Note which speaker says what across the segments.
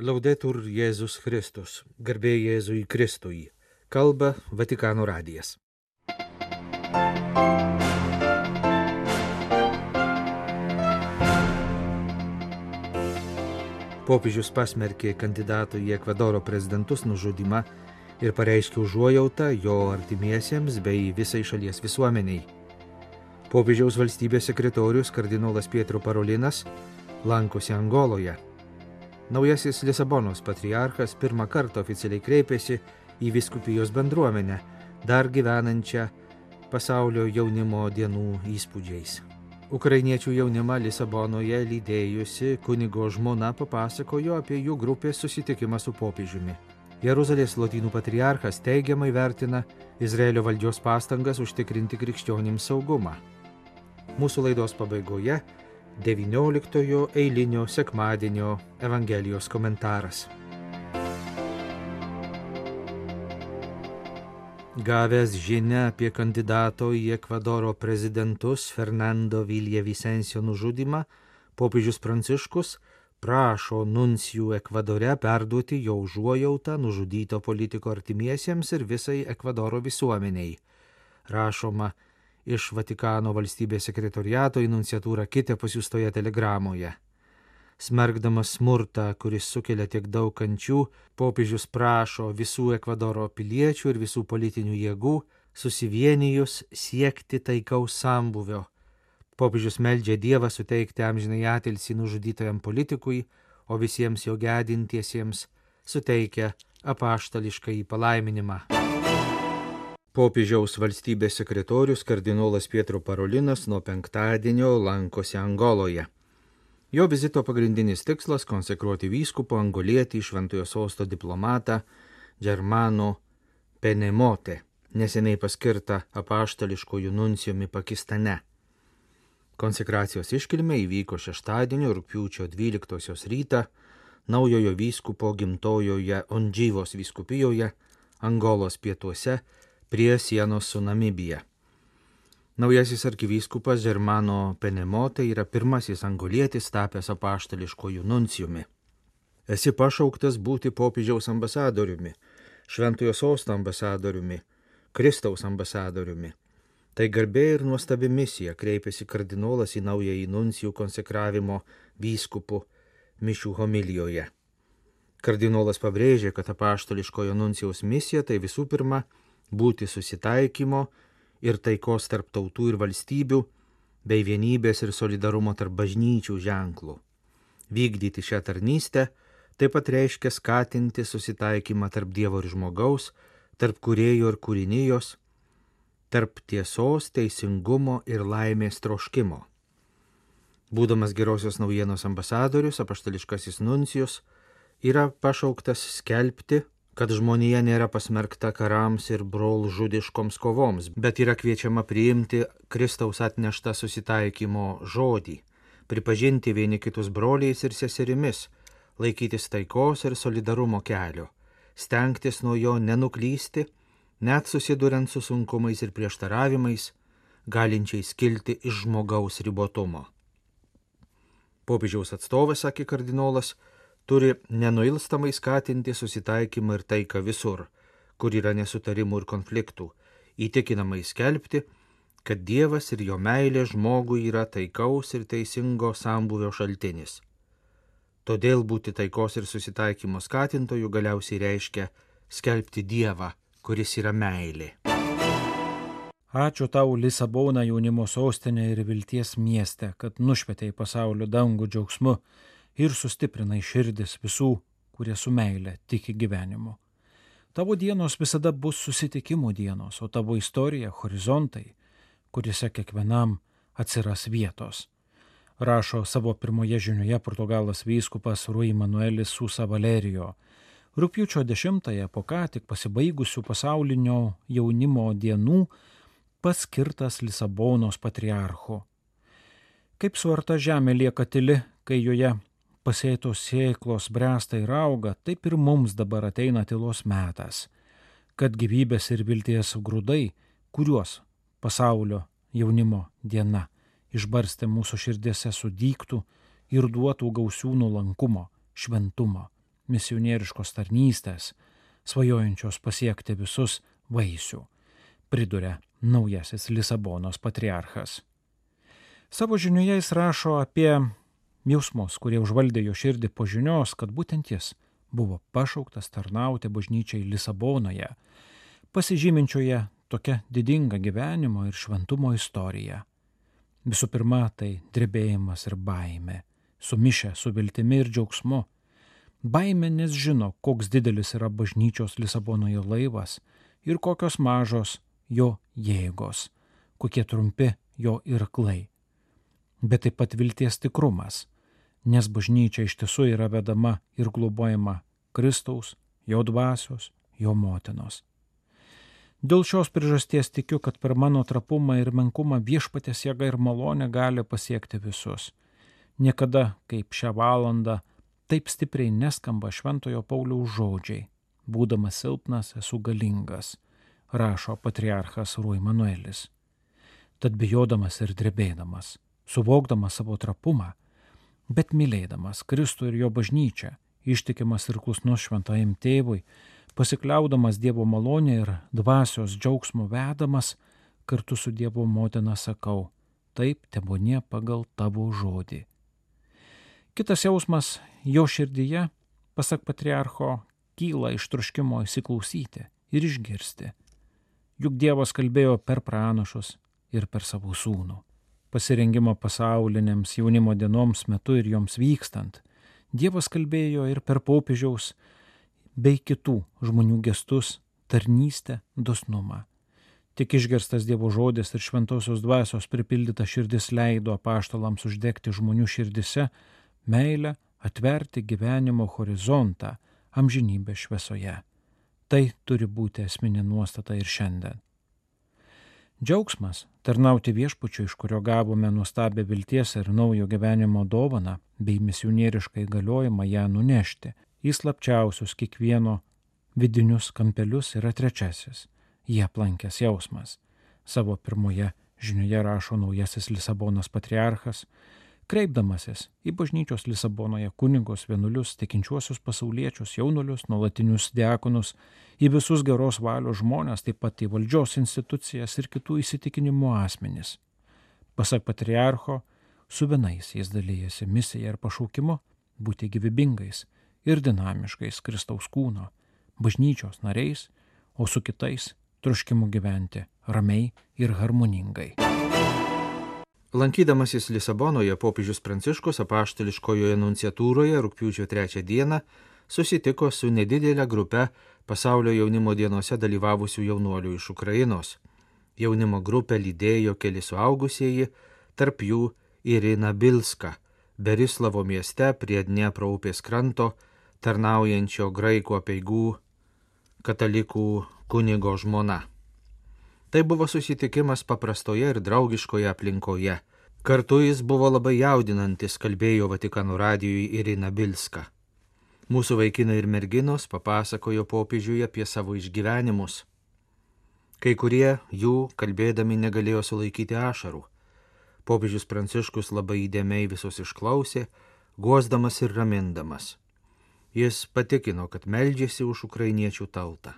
Speaker 1: Laudetur Jėzus Kristus, garbė Jėzui Kristui, kalba Vatikano radijas. Popiežius pasmerkė kandidato į Ekvadoro prezidentus nužudimą ir pareiškė užuojautą jo artimiesiems bei visai šalies visuomeniai. Popiežiaus valstybės sekretorius kardinolas Pietro Parolinas lankosi Angoloje. Naujasis Lisabonos patriarchas pirmą kartą oficialiai kreipėsi į viskupijos bendruomenę, dar gyvenančią pasaulio jaunimo dienų įspūdžiais. Ukrainiečių jaunimą Lisabonoje lydėjusi kunigo žmona papasakojo apie jų grupės susitikimą su popiežiumi. Jeruzalės lotynų patriarchas teigiamai vertina Izraelio valdžios pastangas užtikrinti krikščionims saugumą. Mūsų laidos pabaigoje 19 eilinio sekmadienio Evangelijos komentaras. Gavęs žinę apie kandidato į Ekvadoro prezidentus Fernando Vilje Vicencio nužudimą, popiežius Pranciškus prašo nuncijų Ekvadore perduoti jo užuojautą nužudyto politiko artimiesiems ir visai Ekvadoro visuomeniai. Rašoma iš Vatikano valstybės sekretoriato į nunciatūrą kitą pasiūstoje telegramoje. Smergdamas smurtą, kuris sukelia tiek daug kančių, popiežius prašo visų Ekvadoro piliečių ir visų politinių jėgų susivienijus siekti taikaus sambuvio. Popiežius meldžia Dievą suteikti amžinai atilsį nužudytojam politikui, o visiems jo gedintiesiems suteikia apaštališką į palaiminimą. Popiežiaus valstybės sekretorius kardinolas Pietro Parolinas nuo penktadienio lankosi Angoloje. Jo vizito pagrindinis tikslas - konsekruoti vyskupo angolietį šventojo sosto diplomatą Germano Penemote, neseniai paskirtą apaštališkojų nuncijumi Pakistane. Konsekracijos iškilmė įvyko šeštadienio rūpiučio 12 rytą naujojo vyskupo gimtojoje Ondžyvos vyskupijoje, Angolos pietuose, prie sienos su Namibija. Naujasis arkivyskupas Germano Penemote yra pirmasis angolietis tapęs apaštališkojų nuncijumi. Esi pašauktas būti popiežiaus ambasadoriumi, šventojo sosto ambasadoriumi, Kristaus ambasadoriumi. Tai garbė ir nuostabi misija kreipėsi kardinolas į naująjį nuncijų konsekravimo vyskupų mišių homilijoje. Kardinolas pabrėžė, kad apaštališkojo nuncijaus misija tai visų pirma būti susitaikymo ir taikos tarp tautų ir valstybių, bei vienybės ir solidarumo tarp bažnyčių ženklų. Vykdyti šią tarnystę taip pat reiškia skatinti susitaikymą tarp Dievo ir žmogaus, tarp kurėjo ir kūrinijos, tarp tiesos, teisingumo ir laimės troškimo. Būdamas gerosios naujienos ambasadorius, apaštališkasis nuncijus yra pašauktas skelbti kad žmonija nėra pasmerkta karams ir brol žudiškoms kovoms, bet yra kviečiama priimti Kristaus atneštą susitaikymo žodį, pripažinti vieni kitus broliais ir seserimis, laikytis taikos ir solidarumo kelio, stengtis nuo jo nenuklysti, net susiduriant su sunkumais ir prieštaravimais, galinčiais kilti iš žmogaus ribotumo. Popiežiaus atstovas, sakė kardinolas, turi nenuilstamai skatinti susitaikymą ir taiką visur, kur yra nesutarimų ir konfliktų, įtikinamai skelbti, kad Dievas ir jo meilė žmogui yra taikaus ir teisingo sambuvio šaltinis. Todėl būti taikos ir susitaikymo skatintojų galiausiai reiškia skelbti Dievą, kuris yra meilė.
Speaker 2: Ačiū tau Lisabona jaunimo sostinė ir vilties mieste, kad nušvietėjai pasaulio dangų džiaugsmu ir sustiprinai širdis visų, kurie su meile tiki gyvenimu. Tavo dienos visada bus susitikimų dienos, o tavo istorija - horizontai, kuriuose kiekvienam atsiras vietos. Rašo savo pirmoje žinioje portugalas vyskupas Rui Manuelis Susa Valerijo. Rūpiučio 10-ąją po ką tik pasibaigusių pasaulinio jaunimo dienų paskirtas Lisabonos patriarchu. Kaip suarta žemė lieka tyli, kai joje pasėtos sėklos bręsta ir auga, taip ir mums dabar ateina tylos metas, kad gyvybės ir vilties grūdai, kuriuos pasaulio jaunimo diena išbarstė mūsų širdėse sudyktų ir duotų gausių nuolankumo, šventumo misionieriškos tarnystės, svajojančios pasiekti visus vaisių, priduria naujasis Lisabonos patriarchas. Savo žinioje jis rašo apie jausmus, kurie užvaldė jo širdį po žinios, kad būtent jis buvo pašauktas tarnauti bažnyčiai Lisabonoje, pasižyminčioje tokia didinga gyvenimo ir šventumo istorija. Visų pirma, tai drebėjimas ir baime, sumišę su viltimi ir džiaugsmu. Baime, nes žino, koks didelis yra bažnyčios Lisabonoje laivas ir kokios mažos jo jėgos, kokie trumpi jo irklai. Bet taip pat vilties tikrumas, nes bažnyčia iš tiesų yra vedama ir globojama Kristaus, jo dvasios, jo motinos. Dėl šios priežasties tikiu, kad per mano trapumą ir menkumą viešpatės jėga ir malonė gali pasiekti visus. Niekada kaip šią valandą taip stipriai neskamba Šventojo Pauliaus žodžiai. Būdamas silpnas esu galingas, rašo patriarchas Rui Manuelis. Tad bijodamas ir drebėdamas, suvokdamas savo trapumą, bet mylėdamas Kristų ir jo bažnyčią, ištikimas ir klusnus šventajam tėvui, pasikliaudamas Dievo malonė ir dvasios džiaugsmo vedamas, kartu su Dievo motina sakau, taip tebonė pagal tavo žodį. Kitas jausmas jo širdyje, pasak patriarcho, kyla iš truškimo įsiklausyti ir išgirsti. Juk Dievas kalbėjo per pranašus ir per savo sūnų pasirengimo pasaulinėms jaunimo dienoms metu ir joms vykstant, Dievas kalbėjo ir per popiežiaus bei kitų žmonių gestus, tarnystę, dosnumą. Tik išgirstas Dievo žodis ir šventosios dvasios pripildyta širdis leido apaštalams uždegti žmonių širdise meilę, atverti gyvenimo horizontą amžinybės šviesoje. Tai turi būti esminė nuostata ir šiandien. Džiaugsmas tarnauti viešpučiu, iš kurio gavome nuostabę vilties ir naujo gyvenimo dovaną, bei misionieriškai galiojimą ją nunešti į slapčiausius kiekvieno vidinius kampelius yra trečiasis - jie aplankęs jausmas. Savo pirmoje žinioje rašo naujasis Lisabonos patriarchas, kreipdamasis į bažnyčios Lisabonoje kunigus, vienulius, tikinčiuosius pasauliečius, jaunulius, nuolatinius diakonus, į visus geros valios žmonės, taip pat į valdžios institucijas ir kitų įsitikinimų asmenis. Pasak patriarcho, su vienais jis dalyjasi misiją ir pašaukimu būti gyvybingais ir dinamiškais Kristaus kūno, bažnyčios nariais, o su kitais troškimu gyventi ramiai ir harmoningai.
Speaker 1: Lankydamasis Lisabonoje popiežius Pranciškus apaštališkojoje nunciatūroje rūpiučio 3 dieną susitiko su nedidelė grupe pasaulio jaunimo dienose dalyvavusių jaunuolių iš Ukrainos. Jaunimo grupę lydėjo keli suaugusieji, tarp jų Irina Bilska, Berislavo mieste prie Dniepro upės kranto, tarnaujančio graikų apieigų katalikų kunigo žmona. Tai buvo susitikimas paprastoje ir draugiškoje aplinkoje. Kartu jis buvo labai jaudinantis, kalbėjo Vatikano radijui Irina Bilska. Mūsų vaikinai ir merginos papasakojo popiežiui apie savo išgyvenimus. Kai kurie jų, kalbėdami, negalėjo sulaikyti ašarų. Popiežius Pranciškus labai įdėmiai visus išklausė, guosdamas ir ramindamas. Jis patikino, kad meldžiasi už ukrainiečių tautą.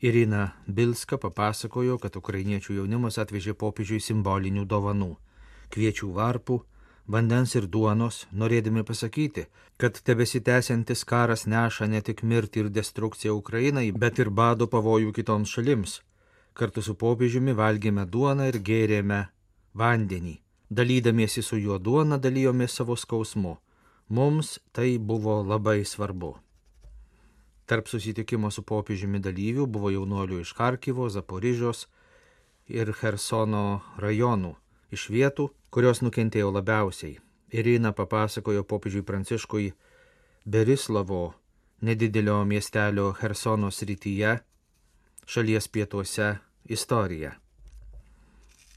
Speaker 1: Irina Bilska papasakojo, kad ukrainiečių jaunimas atvežė popiežiui simbolinių dovanų - kviečių varpų, vandens ir duonos, norėdami pasakyti, kad tebesitęsiantis karas neša ne tik mirtį ir destrukciją Ukrainai, bet ir bado pavojų kitoms šalims. Kartu su popiežiumi valgėme duoną ir gėrėme vandenį. Dalydamiesi su juo duona dalyjomės savo skausmu. Mums tai buvo labai svarbu. Tarp susitikimo su popiežiumi dalyvių buvo jaunuolių iš Harkivo, Zaporižios ir Hersono rajonų, iš vietų, kurios nukentėjo labiausiai. Irina papasakojo popiežiui Pranciškui Berislavo, nedidelio miestelio Hersono srityje, šalies pietuose, istoriją.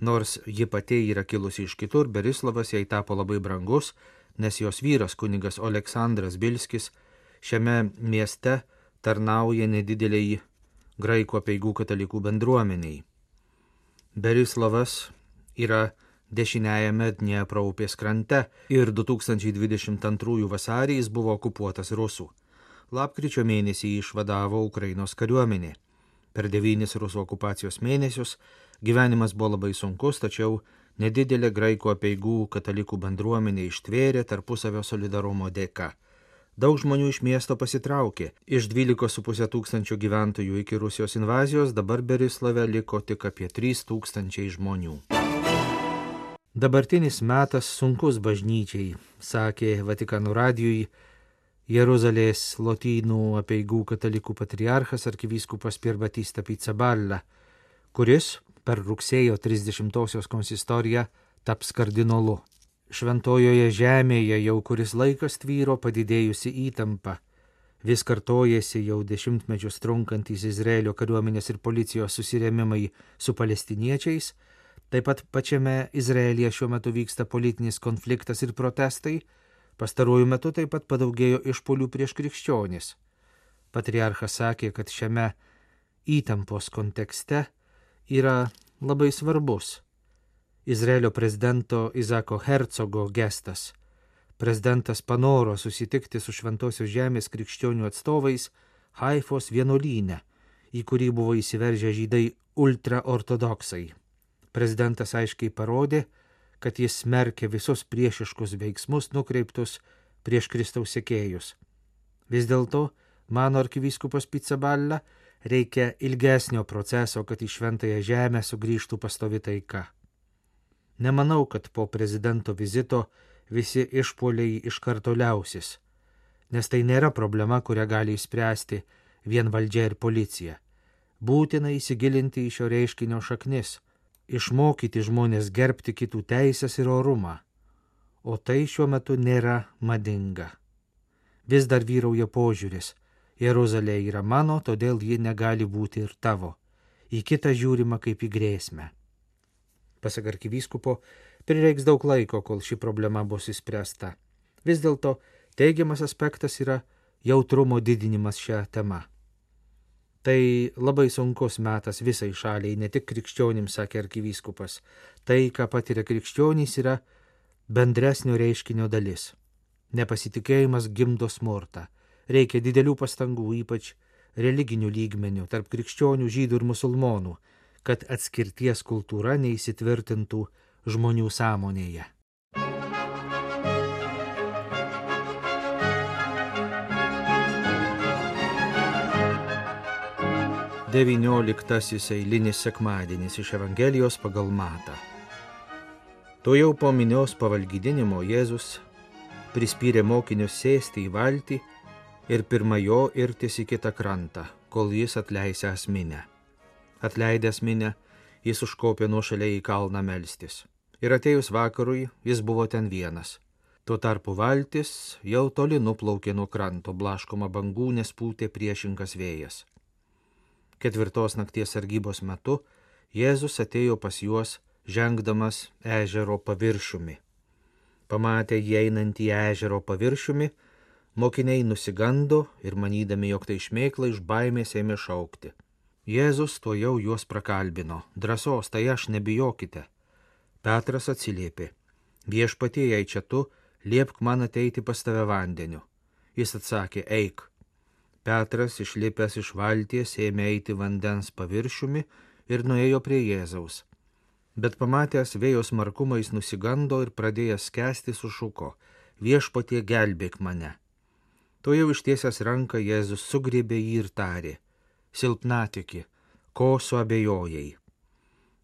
Speaker 1: Nors ji pati yra kilusi iš kitur, Berislavas jai tapo labai brangus, nes jos vyras kunigas Aleksandras Bilskis šiame mieste tarnauja nedideliai graikų apieigų katalikų bendruomeniai. Berislavas yra dešiniajame Dniepro upės krante ir 2022 vasarį jis buvo okupuotas rusų. Lapkričio mėnesį jį išvadavo Ukrainos kariuomenė. Per devynis rusų okupacijos mėnesius gyvenimas buvo labai sunkus, tačiau nedidelė graikų apieigų katalikų bendruomenė ištvėrė tarpusavio solidarumo dėka. Daug žmonių iš miesto pasitraukė. Iš 12,5 tūkstančių gyventojų iki Rusijos invazijos dabar Berislave liko tik apie 3 tūkstančiai žmonių. Dabartinis metas sunkus bažnyčiai, sakė Vatikano radijui Jeruzalės lotynų apieigų katalikų patriarchas arkivyskupas Pirbatista Pizzaballa, kuris per rugsėjo 30-osios konsistoriją taps kardinolu. Šventojoje žemėje jau kuris laikas tvyro padidėjusi įtampa. Vis kartojasi jau dešimtmečius trunkantys Izraelio kariuomenės ir policijos susirėmimai su palestiniečiais, taip pat pačiame Izraelyje šiuo metu vyksta politinis konfliktas ir protestai, pastaruoju metu taip pat padaugėjo išpolių prieš krikščionis. Patriarchas sakė, kad šiame įtampos kontekste yra labai svarbus Izraelio prezidento Izako Hercogo gestas. Prezidentas panoro susitikti su Šventosios žemės krikščionių atstovais Haifos vienuolyne, į kurį buvo įsiveržę žydai ultraortodoksai. Prezidentas aiškiai parodė, kad jis smerkia visus priešiškus veiksmus nukreiptus prieš Kristaus sekėjus. Vis dėlto, mano arkivyskupas Pizzaballa, reikia ilgesnio proceso, kad į šventąją žemę sugrįžtų pastovi taika. Nemanau, kad po prezidento vizito visi išpoliai iš karto liausis, nes tai nėra problema, kurią gali išspręsti vien valdžia ir policija. Būtina įsigilinti į šio reiškinio šaknis, išmokyti žmonės gerbti kitų teisės ir orumą, o tai šiuo metu nėra madinga. Vis dar vyrauja požiūris, Jeruzalė yra mano, todėl ji negali būti ir tavo. Į kitą žiūrima kaip į grėsmę. Pasak arkivyskupo, prireiks daug laiko, kol ši problema bus įspręsta. Vis dėlto teigiamas aspektas yra jautrumo didinimas šią temą. Tai labai sunkus metas visai šaliai, ne tik krikščionims, sakė arkivyskupas. Tai, ką patiria krikščionys, yra bendresnio reiškinio dalis. Nepasitikėjimas gimdo smurtą. Reikia didelių pastangų, ypač religinių lygmenių, tarp krikščionių, žydų ir musulmonų, kad atskirties kultūra neįsitvirtintų žmonių sąmonėje. Devynioliktasis eilinis sekmadienis iš Evangelijos pagal Matą. To jau po minios pavalgydinimo Jėzus prispyrė mokinius sėsti į valtį ir pirma jo irtis į kitą krantą, kol jis atleisęs minę. Atleidęs minę, jis užkopė nuo šaliai į kalną melstis. Ir atėjus vakarui jis buvo ten vienas. Tuo tarpu valtis jau toli nuplaukė nuo kranto, blaškoma bangų, nes pūtė priešingas vėjas. Ketvirtos nakties sargybos metu Jėzus atėjo pas juos, žengdamas ežero paviršiumi. Pamatę jį einantį ežero paviršiumi, mokiniai nusigando ir manydami, jog tai šmėkla iš baimės ėmė šaukti. Jėzus to jau juos prakalbino. Drąsos, tai aš nebijokite. Petras atsiliepė. Viešpatie, jei čia tu, liepk man ateiti pas tave vandeniu. Jis atsakė, eik. Petras, išlipęs iš valties, ėmė eiti vandens paviršiumi ir nuėjo prie Jėzaus. Bet pamatęs vėjos markumais nusigando ir pradėjęs skęsti sušuko, viešpatie gelbėk mane. To jau ištiesęs ranką Jėzus sugrėbė jį ir tarė, silpnatiki, ko suabejojai.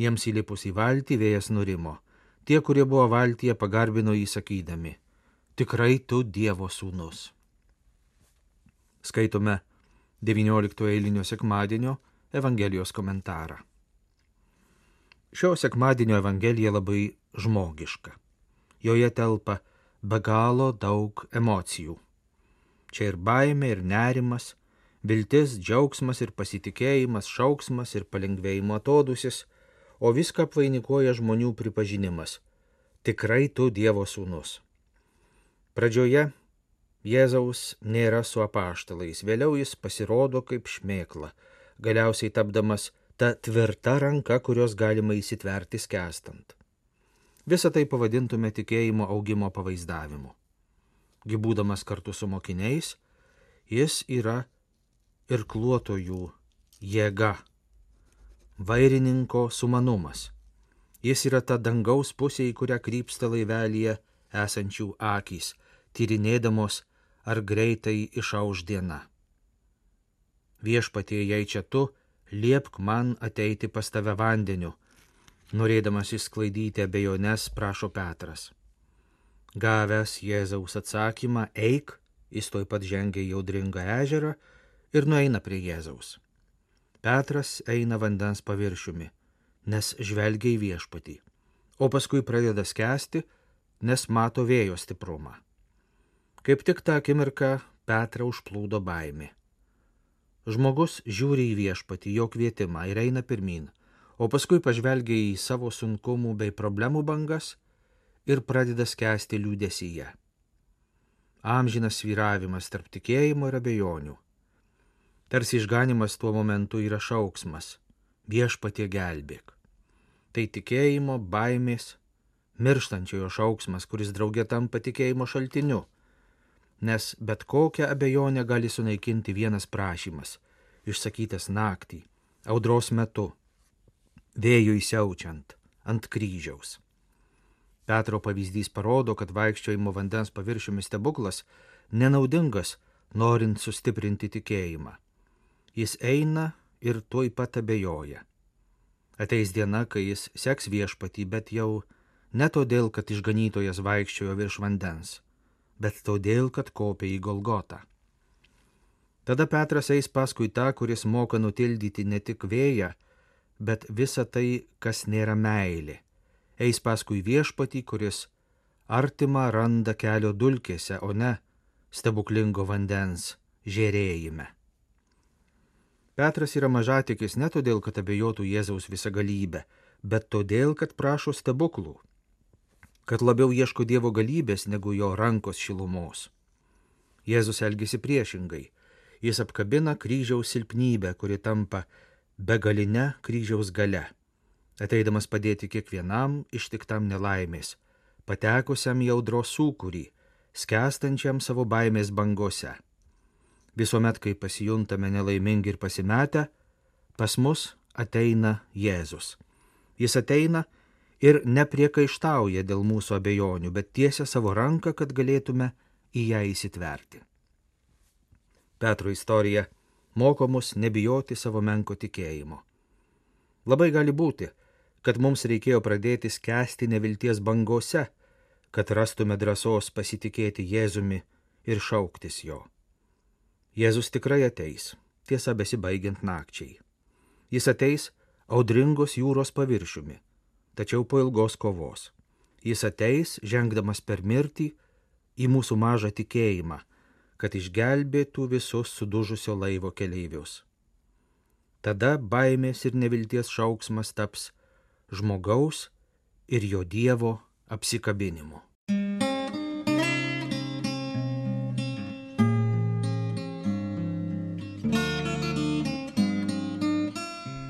Speaker 1: Jiems įlipus į valtį vėjas nurimo. Tie, kurie buvo valtyje, pagarbino jį sakydami, tikrai tu Dievo sūnus. Skaitome 19 eilinio sekmadienio Evangelijos komentarą. Šio sekmadienio Evangelija labai žmogiška. Joje telpa be galo daug emocijų. Čia ir baimė, ir nerimas, viltis, džiaugsmas ir pasitikėjimas, šauksmas ir palengvėjimo atodusis, o viską apvainikuoja žmonių pripažinimas - tikrai tu Dievo sūnus. Pradžioje Jėzaus nėra su apaštalais, vėliau jis pasirodo kaip šmėkla, galiausiai tapdamas ta tvirta ranka, kurios galima įsitverti skęstant. Visą tai pavadintume tikėjimo augimo pavaizdavimu. Gibūdamas kartu su mokiniais, jis yra ir kluotojų jėga, vairininko sumanumas. Jis yra ta dangaus pusė, į kurią krypsta laivelyje esančių akys, tyrinėdamos, ar greitai išauž diena. Viešpatie, jei čia tu, liepk man ateiti pas tave vandeniu, norėdamas išsklaidyti abejonės, prašo Petras. Gavęs Jėzaus atsakymą, eik, jis toj pat žengia į audringą ežerą ir nueina prie Jėzaus. Petras eina vandens paviršiumi, nes žvelgia į viešpatį, o paskui pradeda skęsti, nes mato vėjo stiprumą. Kaip tik tą akimirką Petrą užplūdo baimė. Žmogus žiūri į viešpatį, jo kvietimą ir eina pirmin, o paskui pažvelgia į savo sunkumų bei problemų bangas ir pradeda skęsti liūdesyje. Amžinas vyravimas tarp tikėjimo ir abejonių. Tarsi išganimas tuo momentu yra šauksmas - viešpatie gelbėk. Tai tikėjimo, baimės, mirštančiojo šauksmas, kuris draugė tampa tikėjimo šaltiniu nes bet kokią abejonę gali sunaikinti vienas prašymas, išsakytas naktį, audros metu, vėjui siaučiant, ant kryžiaus. Petro pavyzdys parodo, kad vaikščiojimo vandens paviršiumi stebuklas nenaudingas, norint sustiprinti tikėjimą. Jis eina ir tuoj pat abejoja. Ateis diena, kai jis seks viešpatį, bet jau ne todėl, kad išganytojas vaikščiojo virš vandens, bet todėl, kad kopė į Golgotą. Tada Petras eis paskui tą, kuris moka nutildyti ne tik vėją, bet visą tai, kas nėra meilė. Eis paskui viešpatį, kuris artimą randa kelio dulkėse, o ne stebuklingo vandens žėrėjime. Petras yra mažatikis ne todėl, kad abejotų Jėzaus visagalybę, bet todėl, kad prašo stebuklų kad labiau ieško Dievo galybės negu jo rankos šilumos. Jėzus elgesi priešingai. Jis apkabina kryžiaus silpnybę, kuri tampa begalinę kryžiaus gale, ateidamas padėti kiekvienam ištiktam nelaimės, patekusiam į audros sūkurį, skęstančiam savo baimės bangose. Visuomet, kai pasijuntame nelaimingi ir pasimetę, pas mus ateina Jėzus. Jis ateina ir nepriekaištauja dėl mūsų abejonių, bet tiesia savo ranką, kad galėtume į ją įsitverti. Petro istorija moko mus nebijoti savo menko tikėjimo. Labai gali būti, kad mums reikėjo pradėti skęsti nevilties bangose, kad rastume drąsos pasitikėti Jėzumi ir šauktis jo. Jėzus tikrai ateis, tiesa besibaigiant nakčiai. Jis ateis audringos jūros paviršiumi tačiau po ilgos kovos. Jis ateis, žengdamas per mirtį, į mūsų mažą tikėjimą, kad išgelbėtų visus sudužusio laivo keleivius. Tada baimės ir nevilties šauksmas taps žmogaus ir jo Dievo apsikabinimu.